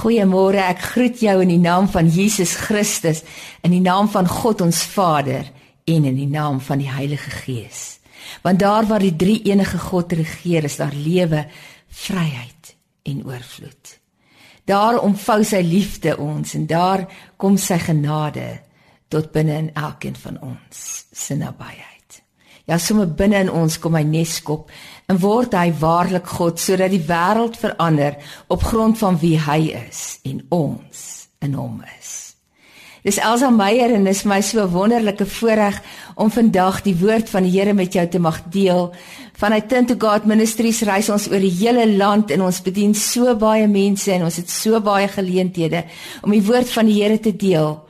Goeiemôre, ek groet jou in die naam van Jesus Christus, in die naam van God ons Vader en in die naam van die Heilige Gees. Want daar waar die drie enige God regeer, is daar lewe, vryheid en oorvloed. Daar omvou sy liefde ons en daar kom sy genade tot binne in elkeen van ons se nabyheid. Ja, sommer binne in ons kom hy neskop en word hy waarlik God sodat die wêreld verander op grond van wie hy is en ons in hom is. Dis Elsa Meyer en dis my so wonderlike voorreg om vandag die woord van die Here met jou te mag deel. Vanuit Tint to God Ministries reis ons oor die hele land en ons bedien so baie mense en ons het so baie geleenthede om die woord van die Here te deel.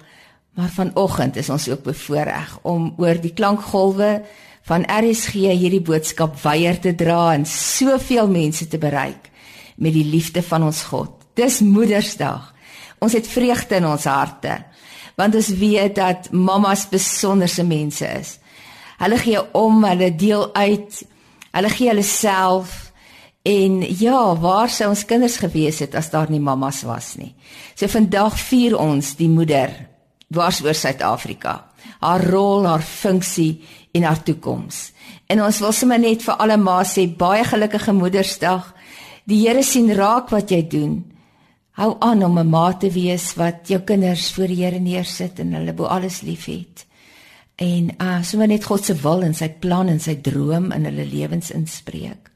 Maar vanoggend is ons ook bevoorreg om oor die klankgolwe van RSG hierdie boodskap weier te dra en soveel mense te bereik met die liefde van ons God. Dis Moedersdag. Ons het vreugde in ons harte want ons weet dat mammas besonderse mense is. Hulle gee om, hulle deel uit, hulle gee hulle self en ja, waar sou ons kinders gewees het as daar nie mammas was nie. So vandag vier ons die moeder dwars oor Suid-Afrika. Haar rol, haar funksie en haar toekoms. En ons wil sommer net vir alle ma's sê baie gelukkige Moedersdag. Die Here sien raak wat jy doen. Hou aan om 'n ma te wees wat jou kinders voor die Here neersit en hulle bo alles liefhet. En uh sommer net God se wil en sy plan en sy droom in hulle lewens inspreek.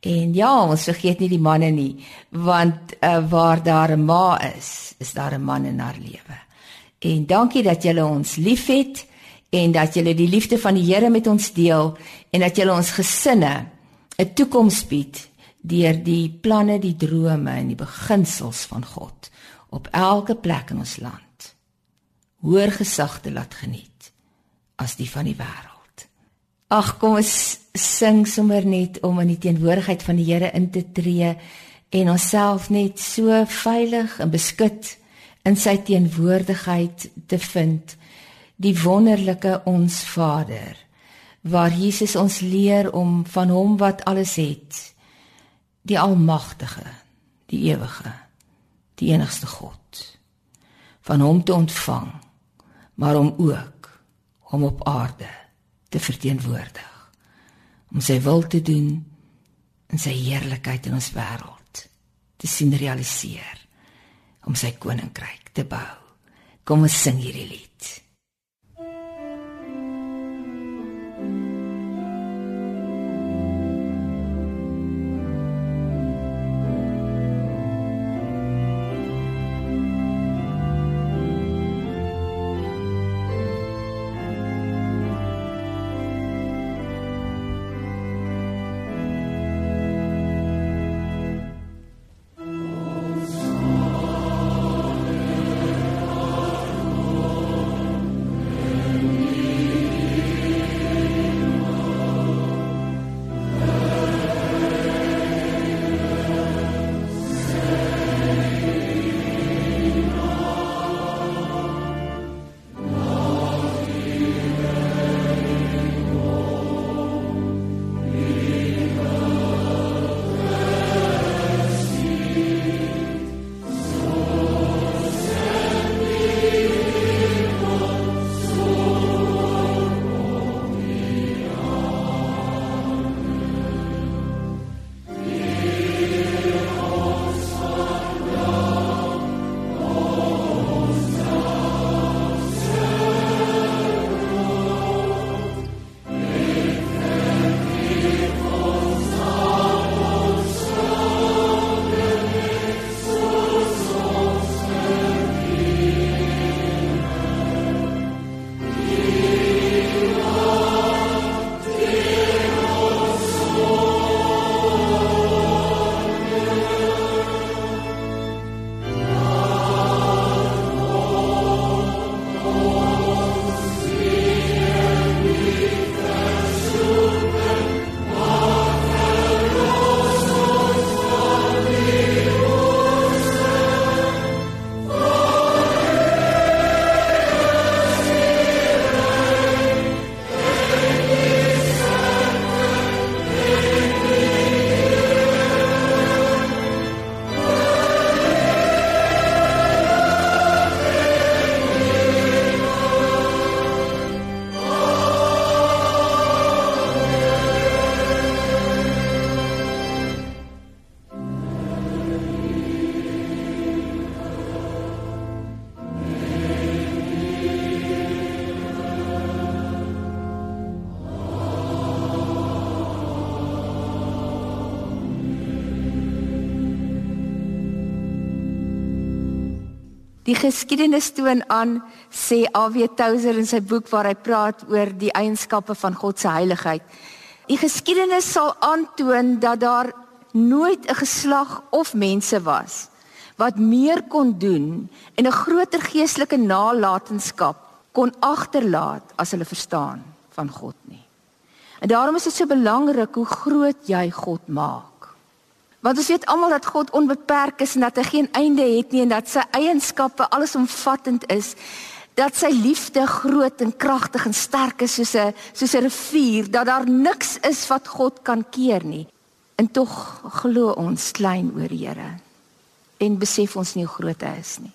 En ja, ons vergeet nie die manne nie, want uh waar daar 'n ma is, is daar 'n man in haar lewe. En dankie dat julle ons liefhet en dat julle die liefde van die Here met ons deel en dat julle ons gesinne 'n toekoms bied deur die planne, die drome en die beginsels van God op elke plek in ons land. Hoër gesag te laat geniet as die van die wêreld. Ag kom ons sing sommer net om in die teenwoordigheid van die Here in te tree en onsself net so veilig en beskud in sy teenwoordigheid te vind die wonderlike ons Vader waar Jesus ons leer om van hom wat alles het die almagtige die ewige die enigste God van hom te ontvang maar om ook om op aarde te verteenwoordig om sy wil te doen en sy heerlikheid in ons wêreld te sien realiseer om sy koninkryk te bou. Kom ons sing hierdie lied Die geskiedenis toon aan sê A.W. Tozer in sy boek waar hy praat oor die eienskappe van God se heiligheid. Die geskiedenis sal aantoon dat daar nooit 'n geslag of mense was wat meer kon doen en 'n groter geestelike nalatenskap kon agterlaat as hulle verstaan van God nie. En daarom is dit so belangrik hoe groot jy God maak. Want ons weet almal dat God onbeperk is en dat hy geen einde het nie en dat sy eienskappe allesomvattend is. Dat sy liefde groot en kragtig en sterk is soos 'n soos 'n rivier, dat daar niks is wat God kan keer nie. En tog glo ons klein oor Here en besef ons nie hoe groot hy is nie.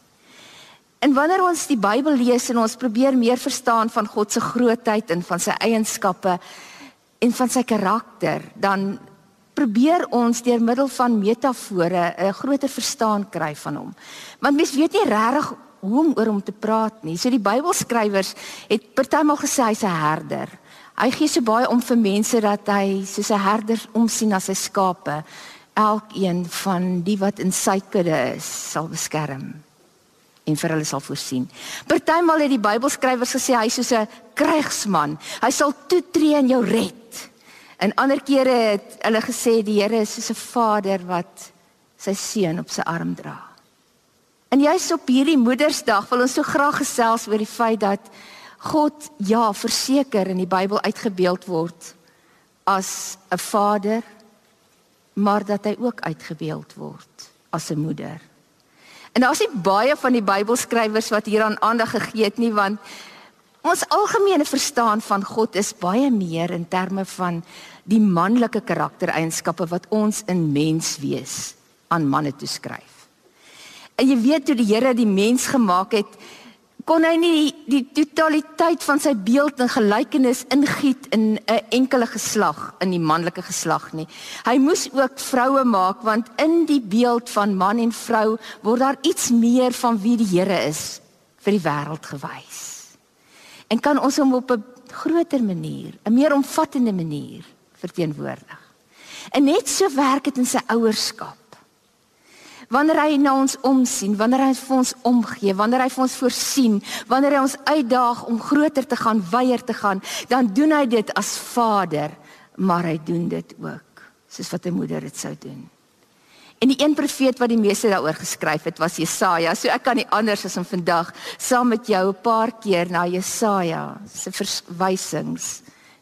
En wanneer ons die Bybel lees en ons probeer meer verstaan van God se grootheid en van sy eienskappe en van sy karakter, dan probeer ons deur middel van metafore 'n groter verstaan kry van hom. Want mens weet nie regtig hoe om oor hom te praat nie. So die Bybelskrywers het partymal gesê hy's 'n herder. Hy gee so baie om vir mense dat hy soos 'n herder omsien na sy skape. Elkeen van die wat in sy kudde is, sal beskerm en vir hulle sal voorsien. Partymal het die Bybelskrywers gesê hy's soos 'n krygsman. Hy sal toetree en jou red. En ander kere het hulle gesê die Here is soos 'n vader wat sy seun op sy arm dra. En jy's op hierdie Moedersdag wil ons so graag gesels oor die feit dat God ja, verseker in die Bybel uitgebeeld word as 'n vader, maar dat hy ook uitgebeeld word as 'n moeder. En daar's nie baie van die Bybelskrywers wat hieraan aandag gegee het nie want ons algemene verstaan van God is baie meer in terme van die manlike karaktereienskappe wat ons in mens wees aan manne toeskryf. En jy weet hoe die Here die mens gemaak het, kon hy nie die, die totaliteit van sy beeld en gelykenis ingiet in 'n enkele geslag, in die manlike geslag nie. Hy moes ook vroue maak want in die beeld van man en vrou word daar iets meer van wie die Here is vir die wêreld gewys. En kan ons hom op 'n groter manier, 'n meer omvattende manier verteenwoordig. En net so werk dit in sy ouerskap. Wanneer hy na ons omsien, wanneer hy vir ons omgee, wanneer hy vir ons voorsien, wanneer hy ons uitdaag om groter te gaan, wyer te gaan, dan doen hy dit as Vader, maar hy doen dit ook soos wat 'n moeder dit sou doen. En die een profeet wat die meeste daaroor geskryf het, was Jesaja. So ek kan nie anders as om vandag saam met jou 'n paar keer na Jesaja se verwysings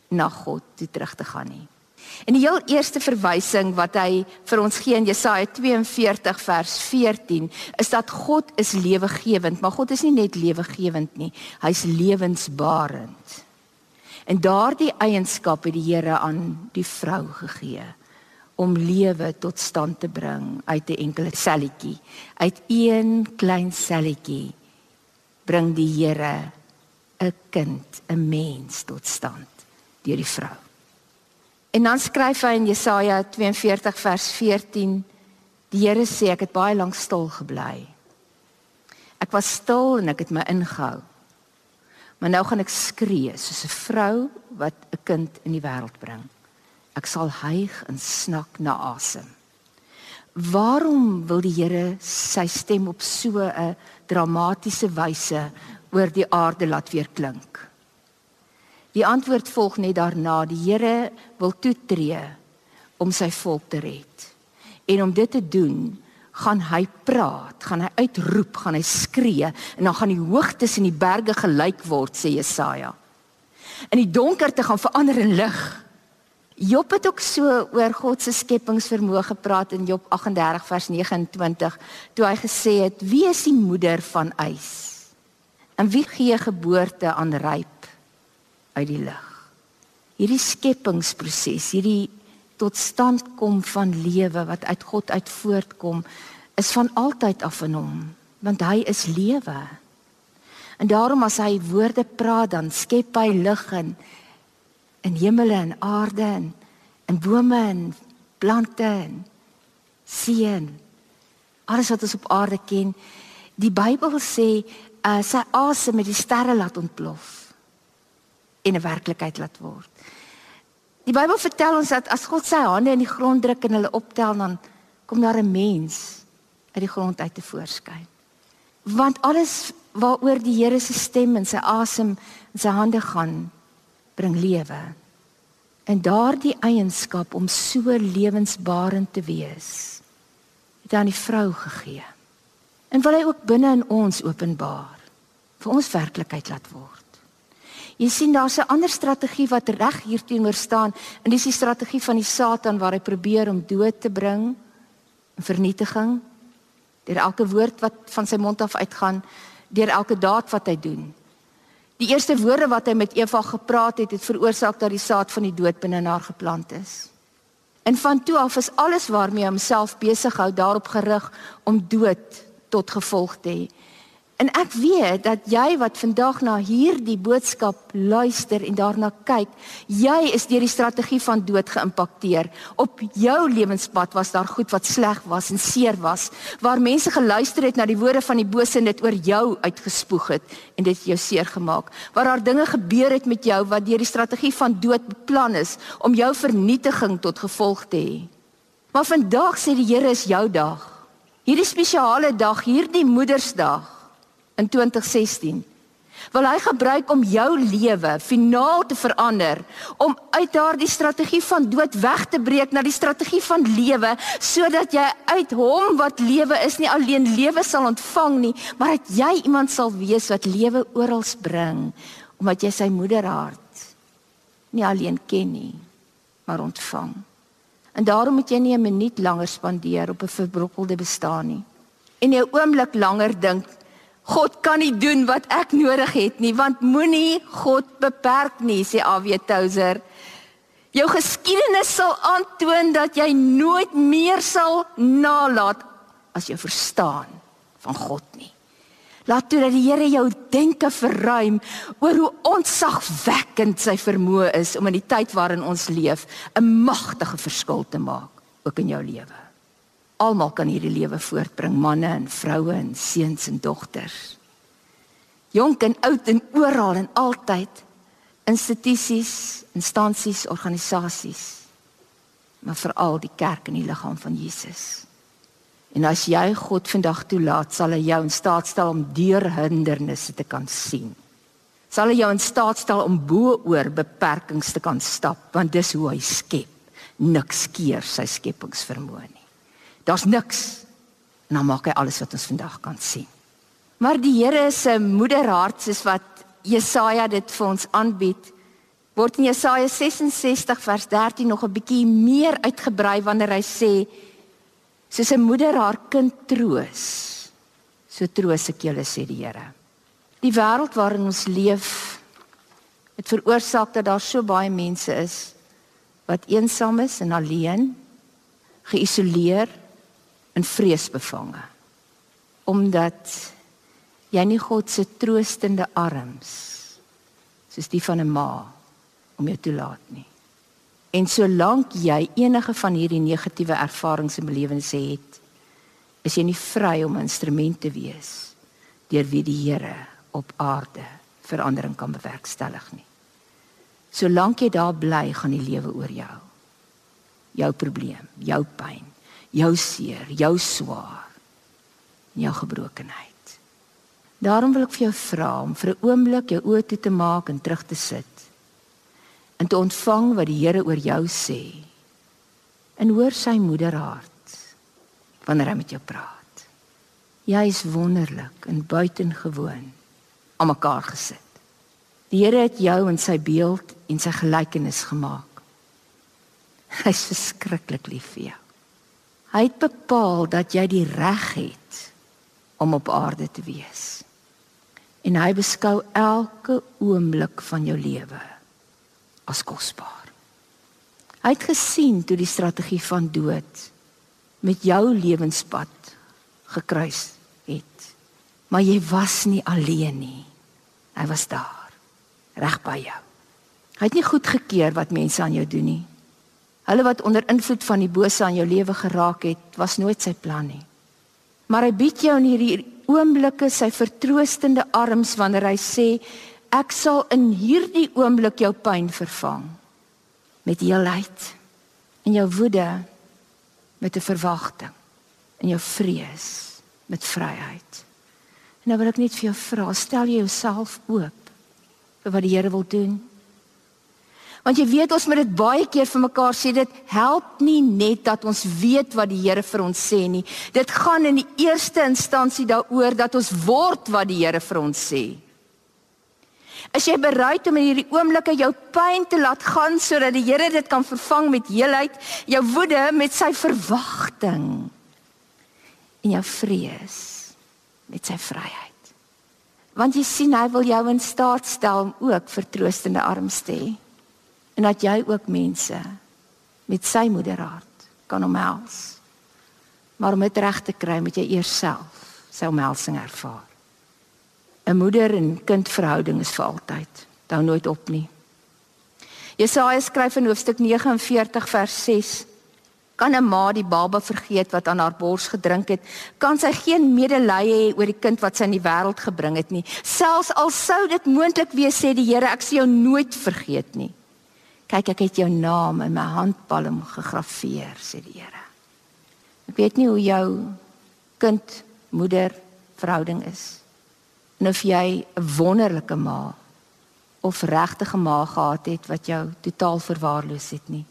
na God toe terug te gaan nie. En die heel eerste verwysing wat hy vir ons gee in Jesaja 42 vers 14 is dat God is lewegewend, maar God is nie net lewegewend nie, hy's lewensbarend. En daardie eienskap het die Here aan die vrou gegee om lewe tot stand te bring uit 'n enkele selletjie. Uit een klein selletjie bring die Here 'n kind, 'n mens tot stand deur die vrou. En dan skryf hy in Jesaja 42 vers 14: Die Here sê ek het baie lank stil gebly. Ek was stil en ek het my ingehou. Maar nou gaan ek skree soos 'n vrou wat 'n kind in die wêreld bring. Ek sal hyg en snak na asem. Waarom wil die Here sy stem op so 'n dramatiese wyse oor die aarde laat weer klink? Die antwoord volg net daarna. Die Here wil toetree om sy volk te red. En om dit te doen, gaan hy praat, gaan hy uitroep, gaan hy skree en dan gaan die hoogtes en die berge gelyk word, sê Jesaja. En die donkerte gaan verander in lig. Job het ook so oor God se skepingsvermoë gepraat in Job 38 vers 29 toe hy gesê het: "Wie is die moeder van ys? En wie gee geboorte aan ryp?" uit die lig. Hierdie skepingsproses, hierdie tot stand kom van lewe wat uit God uit voortkom, is van altyd af in hom, want hy is lewe. En daarom as hy woorde praat, dan skep hy lig in in hemele en aarde en in bome en plante en see. Alles wat ons op aarde ken. Die Bybel sê uh, sy asem met die sterre laat ontplof en 'n werklikheid laat word. Die Bybel vertel ons dat as God sy hande in die grond druk en hulle optel dan kom daar 'n mens uit die grond uit te voorskyn. Want alles waaroor die Here se stem en sy asem in sy hande gaan, bring lewe. En daardie eienskap om so lewensbarend te wees, het aan die vrou gegee. En wil hy ook binne in ons openbaar vir ons werklikheid laat word. Jy sien daar's 'n ander strategie wat reg hier teenoor staan en dis die strategie van die Satan waar hy probeer om dood te bring en vernietiging deur elke woord wat van sy mond af uitgaan, deur elke daad wat hy doen. Die eerste woorde wat hy met Eva gepraat het, het veroorsaak dat die saad van die dood binne haar geplant is. En van toe af is alles waarmee hy homself besig hou daarop gerig om dood tot gevolg te hê. En ek weet dat jy wat vandag na hierdie boodskap luister en daarna kyk, jy is deur die strategie van dood geïmpakteer. Op jou lewenspad was daar goed wat sleg was en seer was, waar mense geluister het na die woorde van die bose en dit oor jou uitgespoeg het en dit jou seer gemaak. Waar daar dinge gebeur het met jou wat deur die strategie van dood beplan is om jou vernietiging tot gevolg te hê. Maar vandag sê die Here is jou dag. Hierdie spesiale dag, hierdie Moedersdag in 2016 wil hy gebruik om jou lewe finaal te verander om uit daardie strategie van dood weg te breek na die strategie van lewe sodat jy uit hom wat lewe is nie alleen lewe sal ontvang nie maar dat jy iemand sal wees wat lewe oral bring omdat jy sy moederhart nie alleen ken nie maar ontvang. En daarom moet jy nie 'n minuut langer spandeer op 'n verbrokkelde bestaan nie. En 'n oomblik langer dink God kan nie doen wat ek nodig het nie, want moenie God beperk nie, sê A.W. Tozer. Jou geskiedenis sal aantoon dat jy nooit meer sal nalat as jy verstaan van God nie. Laat toe dat die Here jou denke verruim oor hoe ontzagwekkend sy vermoë is om in die tyd waarin ons leef 'n magtige verskil te maak ook in jou lewe. Almal kan hierdie lewe voortbring, manne en vroue en seuns en dogters. Jonk en oud en oral en altyd institusies, instansies, organisasies. Maar veral die kerk en die liggaam van Jesus. En as jy God vandag toelaat, sal hy jou in staat stel om deur hindernisse te kan sien. Sal hy jou in staat stel om bo oor beperkings te kan stap, want dis hoe hy skep. Niks keer sy skepingsvermoë nie. Daar's niks. En dan maak hy alles wat ons vandag kan sien. Maar die Here se moederhart soos wat Jesaja dit vir ons aanbied, word in Jesaja 66 vers 13 nog 'n bietjie meer uitgebrei wanneer hy sê soos 'n moeder haar kind troos, so troos ek julle sê die Here. Die wêreld waarin ons leef het veroorsaak dat daar so baie mense is wat eensaam is en alleen, geïsoleer in vreesbevange omdat jy nie God se troostende arms soos die van 'n ma om jou te laat nie. En solank jy enige van hierdie negatiewe ervarings en belewennisse het, is jy nie vry om 'n instrument te wees deur wie die Here op aarde verandering kan bewerkstellig nie. Solank jy daar bly, gaan die lewe oor jou. Jou probleem, jou pyn, jou seer, jou swaar, jou gebrokenheid. Daarom wil ek vir jou vra om vir 'n oomblik jou oë toe te maak en terug te sit en te ontvang wat die Here oor jou sê. En hoor sy moederhart wanneer hy met jou praat. Jy is wonderlik en buitengewoon aan mekaar gesit. Die Here het jou in sy beeld en sy gelykenis gemaak. Hy's verskriklik lief vir jou. Hy het bepaal dat jy die reg het om op aarde te wees. En hy beskou elke oomblik van jou lewe as kosbaar. Hy het gesien toe die strategie van dood met jou lewenspad gekruis het. Maar jy was nie alleen nie. Hy was daar, reg by jou. Hy het nie goed gekeer wat mense aan jou doen nie. Hulle wat onder invloed van die bose aan jou lewe geraak het, was nooit sy plan nie. Maar hy bied jou in hierdie oomblikke sy vertroostende arms wanneer hy sê ek sal in hierdie oomblik jou pyn vervang met heelheid en jou woede met 'n verwagting en jou vrees met vryheid. Nou wil ek net vir jou vra, stel jy jouself oop vir wat die Here wil doen? Want jy weet ons moet dit baie keer vir mekaar sê dit help nie net dat ons weet wat die Here vir ons sê nie. Dit gaan in die eerste instansie daaroor dat ons word wat die Here vir ons sê. As jy bereid om in hierdie oomblikke jou pyn te laat gaan sodat die Here dit kan vervang met heelheid, jou woede met sy verwagting en jou vrees met sy vryheid. Want jy sien hy wil jou in staat stel om ook vertroostende arms te hê en dat jy ook mense met sy moederhart kan omhels. Maar om dit reg te kry, moet jy eers self sy omhelsing ervaar. 'n Moeder en kind verhouding is vir altyd. Hou nooit op nie. Jesaja skryf in hoofstuk 49 vers 6: Kan 'n ma die baba vergeet wat aan haar bors gedrink het? Kan sy geen medelee hê oor die kind wat sy in die wêreld gebring het nie? Selfs al sou dit moontlik wees, sê die Here, ek sal jou nooit vergeet nie. Kyk, ek het jou naam in my handpalm gegraveer, sê die Here. Ek weet nie hoe jou kind moeder verhouding is. En of jy 'n wonderlike ma of regtige ma gehad het wat jou totaal verwaarloos het nie.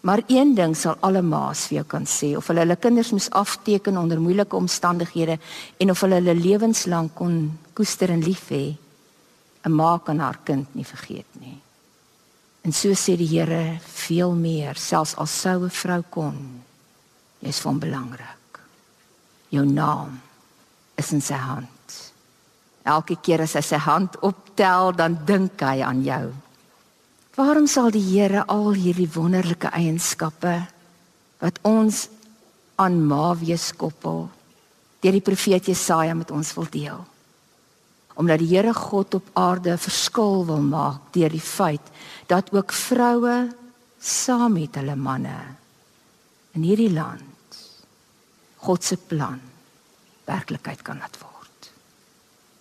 Maar een ding sal alle ma's vir jou kan sê, of hulle hulle kinders moes afteken onder moeilike omstandighede en of hulle hulle lewenslank kon koester en lief hê, 'n ma kan haar kind nie vergeet nie. En so sê die Here veel meer, selfs al sou 'n vrou kon. Jy's van belangrik. Jou naam is in sy hand. Elke keer as hy sy hand optel, dan dink hy aan jou. Waarom sal die Here al hierdie wonderlike eienskappe wat ons aan Ma wees koppel deur die profeet Jesaja met ons wil deel? Omdat die Here God op aarde 'n verskil wil maak deur die feit dat ook vroue saam met hulle manne in hierdie land God se plan werklikheid kan laat word.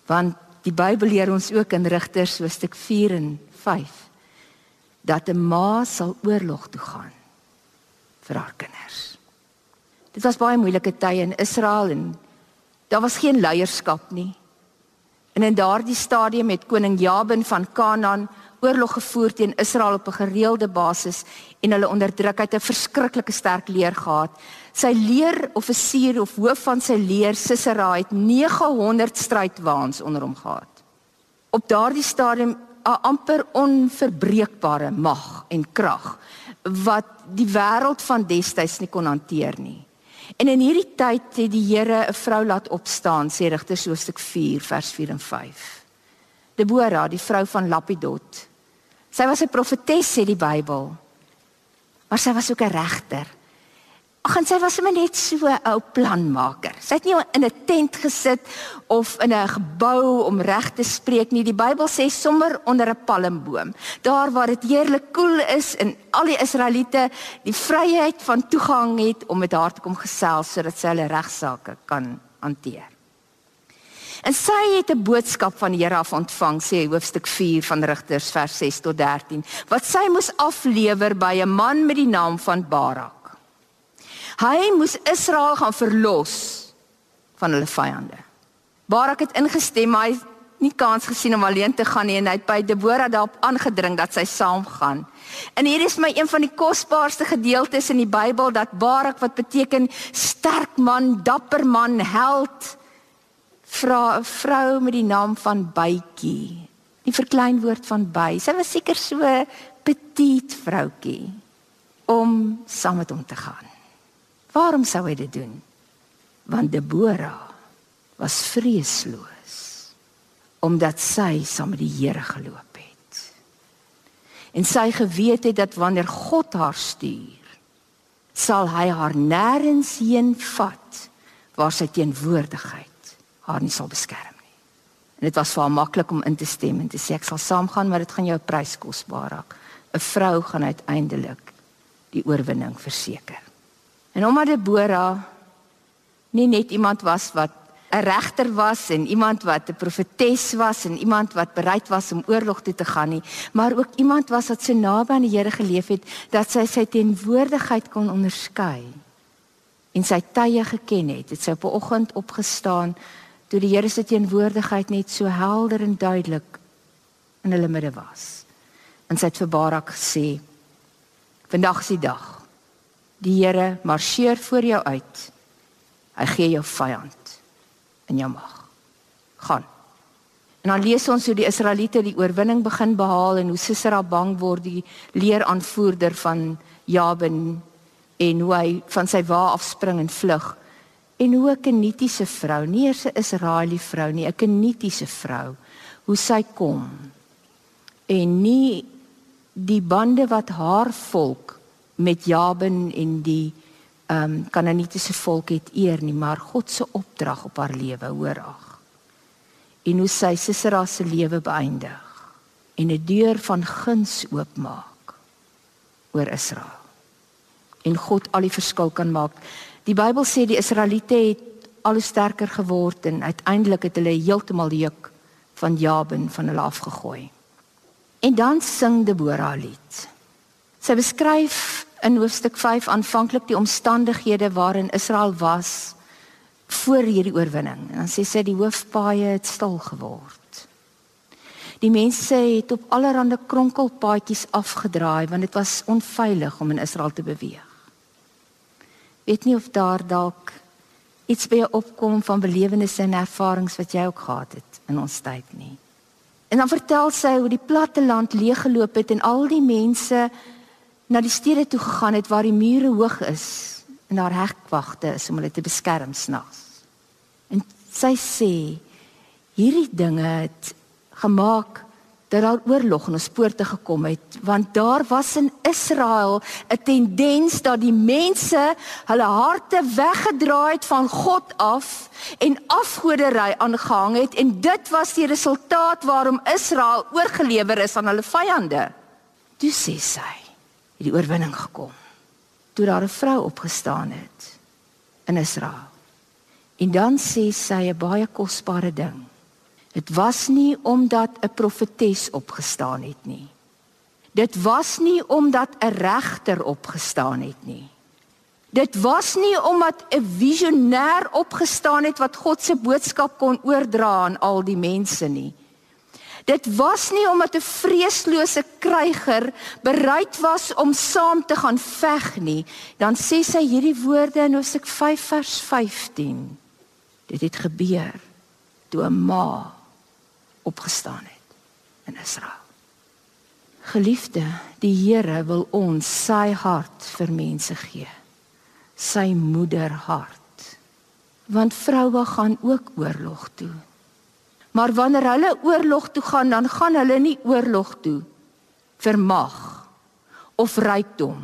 Want die Bybel leer ons ook in Rigters hoofstuk 4 en 5 dat 'n ma sal oorlog toe gaan vir haar kinders. Dit was baie moeilike tye in Israel en daar was geen leierskap nie. En in daardie stadium het koning Jabin van Kanaan oorlog gevoer teen Israel op 'n gereelde basis en hulle onderdruk uit 'n verskriklike sterk leer gehad. Sy leeroffisier of hoof van sy leer, Sisera, het 900 strydwaans onder hom gehad. Op daardie stadium 'n amper onverbreekbare mag en krag wat die wêreld van destyds nie kon hanteer nie. En in hierdie tyd het die Here 'n vrou laat opstaan, sê Rigters hoofstuk 4 vers 4 en 5. Debora, die vrou van Lapidot. Sy was 'n profetes sê die Bybel. Maar sy was ook 'n regter. Ag en sy was net so 'n ou planmaker. Sy het nie in 'n tent gesit of in 'n gebou om reg te spreek nie. Die Bybel sê sommer onder 'n palmboom. Daar waar dit heerlik koel is en al die Israeliete die vryheid van toegang het om met haar te kom gesels sodat sy hulle regsaake kan hanteer. En sy het 'n boodskap van die Here af ontvang, sê hoofstuk 4 van Rigters vers 6 tot 13, wat sy moes aflewer by 'n man met die naam van Barak. Hy moes Israel gaan verlos van hulle vyande. Barak het ingestem, maar hy het nie kans gesien om alleen te gaan nie en hy het by Debora daarop aangedring dat sy saamgaan. En hier is my een van die kosbaarste gedeeltes in die Bybel dat Barak wat beteken sterk man, dapper man, held, vra 'n vrou met die naam van Bytjie. Die verkleinwoord van by. Sy was seker so petit vroutjie om saam met hom te gaan. Waarom sou hy dit doen? Want Debora was vreesloos omdat sy saam met die Here geloop het. En sy geweet het dat wanneer God haar stuur, sal hy haar nêrens heen vat waar sy teenwoordigheid haar nie sal beskerm nie. En dit was vir haar maklik om in te stem en te sê ek sal saamgaan, maar dit gaan jou prys kos, Barak. 'n Vrou gaan uiteindelik die oorwinning verseker. En omdat Debora nie net iemand was wat 'n regter was en iemand wat 'n profetes was en iemand wat bereid was om oorlog toe te gaan nie, maar ook iemand was wat so naby aan die Here geleef het dat sy sy teenwoordigheid kon onderskei en sy tye geken het. Het sy op 'n oggend opgestaan toe die Here se teenwoordigheid net so helder en duidelik in hulle midde was. En sy het vir Barak gesê: "Vandag is die dag. Die Here marseer voor jou uit. Hy gee jou vyand in jou mag. Gaan." En dan lees ons hoe die Israeliete die oorwinning begin behaal en hoe Sisera bang word die leeraanvoerder van Jabin en hoe hy van sy wa afspring en vlug. En hoe 'n kenitiese vrou, nie eers 'n Israeliese vrou nie, 'n kenitiese vrou, hoe sy kom. En nie die bande wat haar volk met Jabin en die ehm um, Kanaanitiese volk het eer nie, maar God se opdrag op haar lewe, hoor ag en hoe sy Sisera se lewe beëindig en 'n deur van guns oopmaak oor Israel. En God al die verskil kan maak. Die Bybel sê die Israeliete het al sterker geword en uiteindelik het hulle heeltemal die juk van Jabin van hulle afgegooi. En dan sing Debora lied. Sy beskryf in hoofstuk 5 aanvanklik die omstandighede waarin Israel was voor hierdie oorwinning. En dan sê sy die hoofpaaie het stil geword. Die mense het op allerlei kronkelpaadjies afgedraai want dit was onveilig om in Israel te beweeg. Weet nie of daar dalk iets jou opkom van belewennisse en ervarings wat jy ook gehad het in ons tyd nie. En dan vertel sy hoe die platte land leeggeloop het en al die mense na die stede toe gegaan het waar die mure hoog is en daar hegwagte is om hulle te beskerm snags. En sy sê hierdie dinge het gemaak dat daar oorlog in ons poorte gekom het want daar was in Israel 'n tendens dat die mense hulle harte weggedraai het van God af en afgoderry aangehang het en dit was die resultaat waarom Israel oorgelewer is aan hulle vyande. Toe sê sy, het die oorwinning gekom toe daar 'n vrou opgestaan het in Israel. En dan sê sy 'n baie kosbare ding. Dit was nie omdat 'n profetes opgestaan het nie. Dit was nie omdat 'n regter opgestaan het nie. Dit was nie omdat 'n visionêr opgestaan het wat God se boodskap kon oordra aan al die mense nie. Dit was nie omdat 'n vreeslose kryger bereid was om saam te gaan veg nie. Dan sê sy hierdie woorde in Hosea 5 vers 15. Dit het gebeur toe 'n ma opgestaan het in Israel. Geliefde, die Here wil ons sy hart vir mense gee. Sy moederhart. Want vroue gaan ook oorlog toe. Maar wanneer hulle oorlog toe gaan, dan gaan hulle nie oorlog toe vir mag of rykdom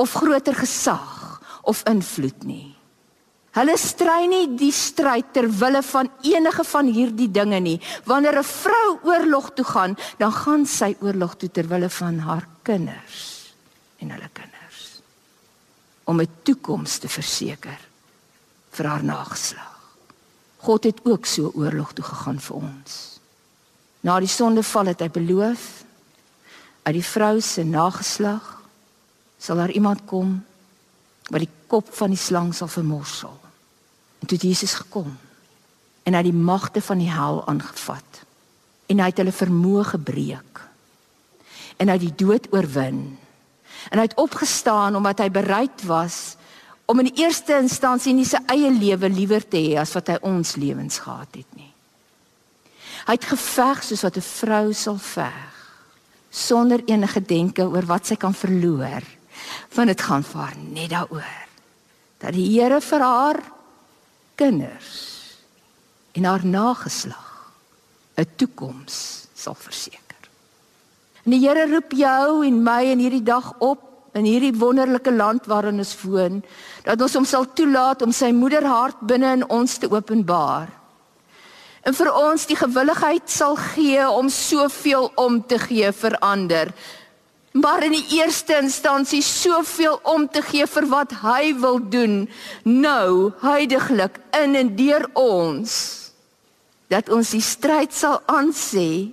of groter gesag of invloed nie. Hulle stry nie die stryd ter wille van enige van hierdie dinge nie. Wanneer 'n vrou oorlog toe gaan, dan gaan sy oorlog toe ter wille van haar kinders en hulle kinders om 'n toekoms te verseker vir haar nageslag. God het ook so oorlog toe gegaan vir ons. Na die sondeval het hy beloof uit die vrou se nageslag sal daar iemand kom wat die kop van die slang sal vermorsel. En toe het Jesus gekom en hy die magte van die hel aangevat en hy het hulle vermoë gebreek en hy het die dood oorwin en hy het opgestaan omdat hy bereid was om in die eerste instansie nie sy eie lewe liewer te hê as wat hy ons lewens gehad het nie. Hy het geveg soos wat 'n vrou sal veg sonder enige denke oor wat sy kan verloor. Want dit gaan vir haar net daaroor dat die Here vir haar kinders en haar nageslag 'n toekoms sal verseker. En die Here roep jou en my in hierdie dag op in hierdie wonderlike land waarin ons woon dat ons hom sal toelaat om sy moederhart binne in ons te openbaar. En vir ons die gewilligheid sal gee om soveel om te gee vir ander. Maar in die eerste instansie soveel om te gee vir wat hy wil doen nou huidigelik in en deur ons dat ons die stryd sal aansê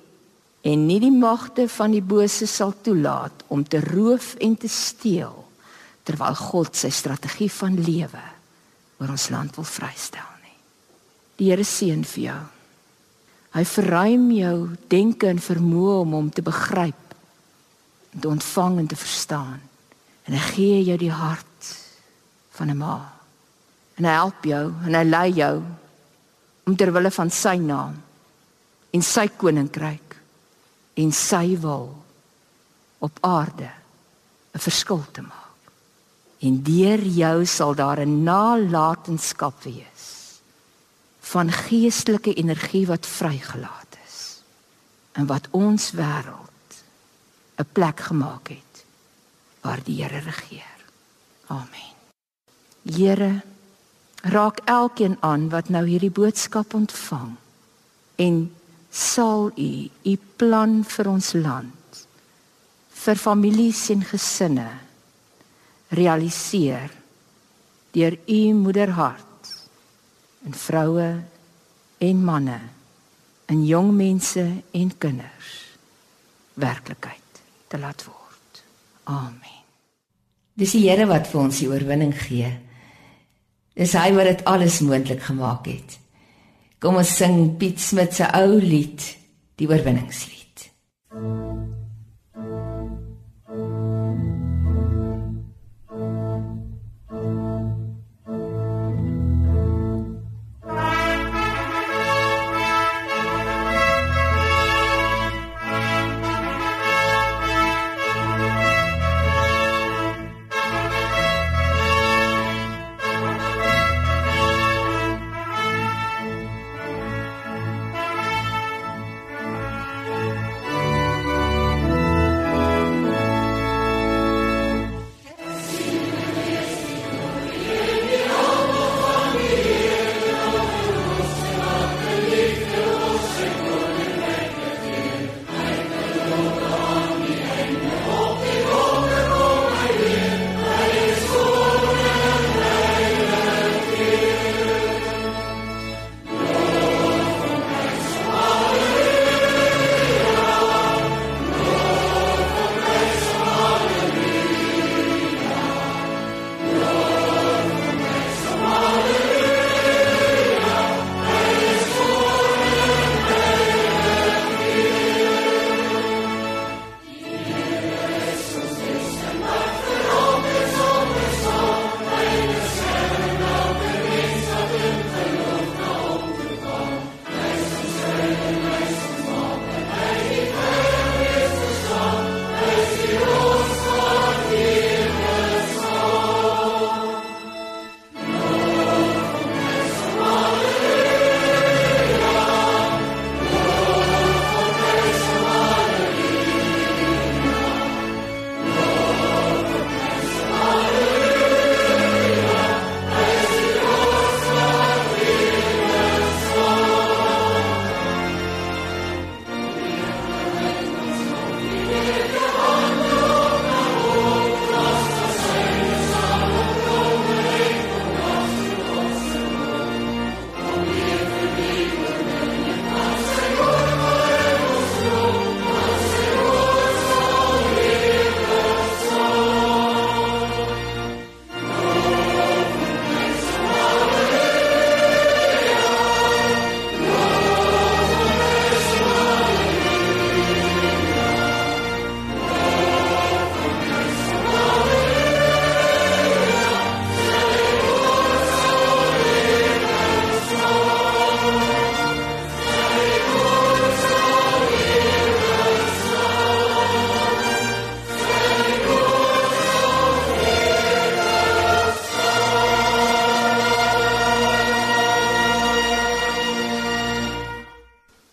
en nie die magte van die bose sal toelaat om te roof en te steel terwyl God sy strategie van lewe oor ons land wil vrystel nie. Die Here seën vir jou. Hy verruim jou denke en vermoë om hom te begryp, te ontvang en te verstaan. En hy gee jou die hart van 'n ma. En hy help jou en hy lei jou om ter wille van sy naam en sy koninkryk en sy wil op aarde 'n verskil te maak. En deur jou sal daar 'n nalatenskap wees van geestelike energie wat vrygelaat is en wat ons wêreld 'n plek gemaak het waar die Here regeer. Amen. Here, raak elkeen aan wat nou hierdie boodskap ontvang en sal u u plan vir ons land vir families en gesinne realiseer deur u moederhart in vroue en manne in jong mense en kinders werklikheid te laat word. Amen. Dis die Here wat vir ons die oorwinning gee. Dis hy wat dit alles moontlik gemaak het. Kom ons sing Piet Smit se ou lied, die oorwinningslied. Mm.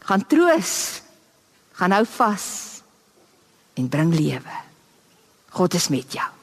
Gaan troos. Gaan hou vas en bring lewe. God is met jou.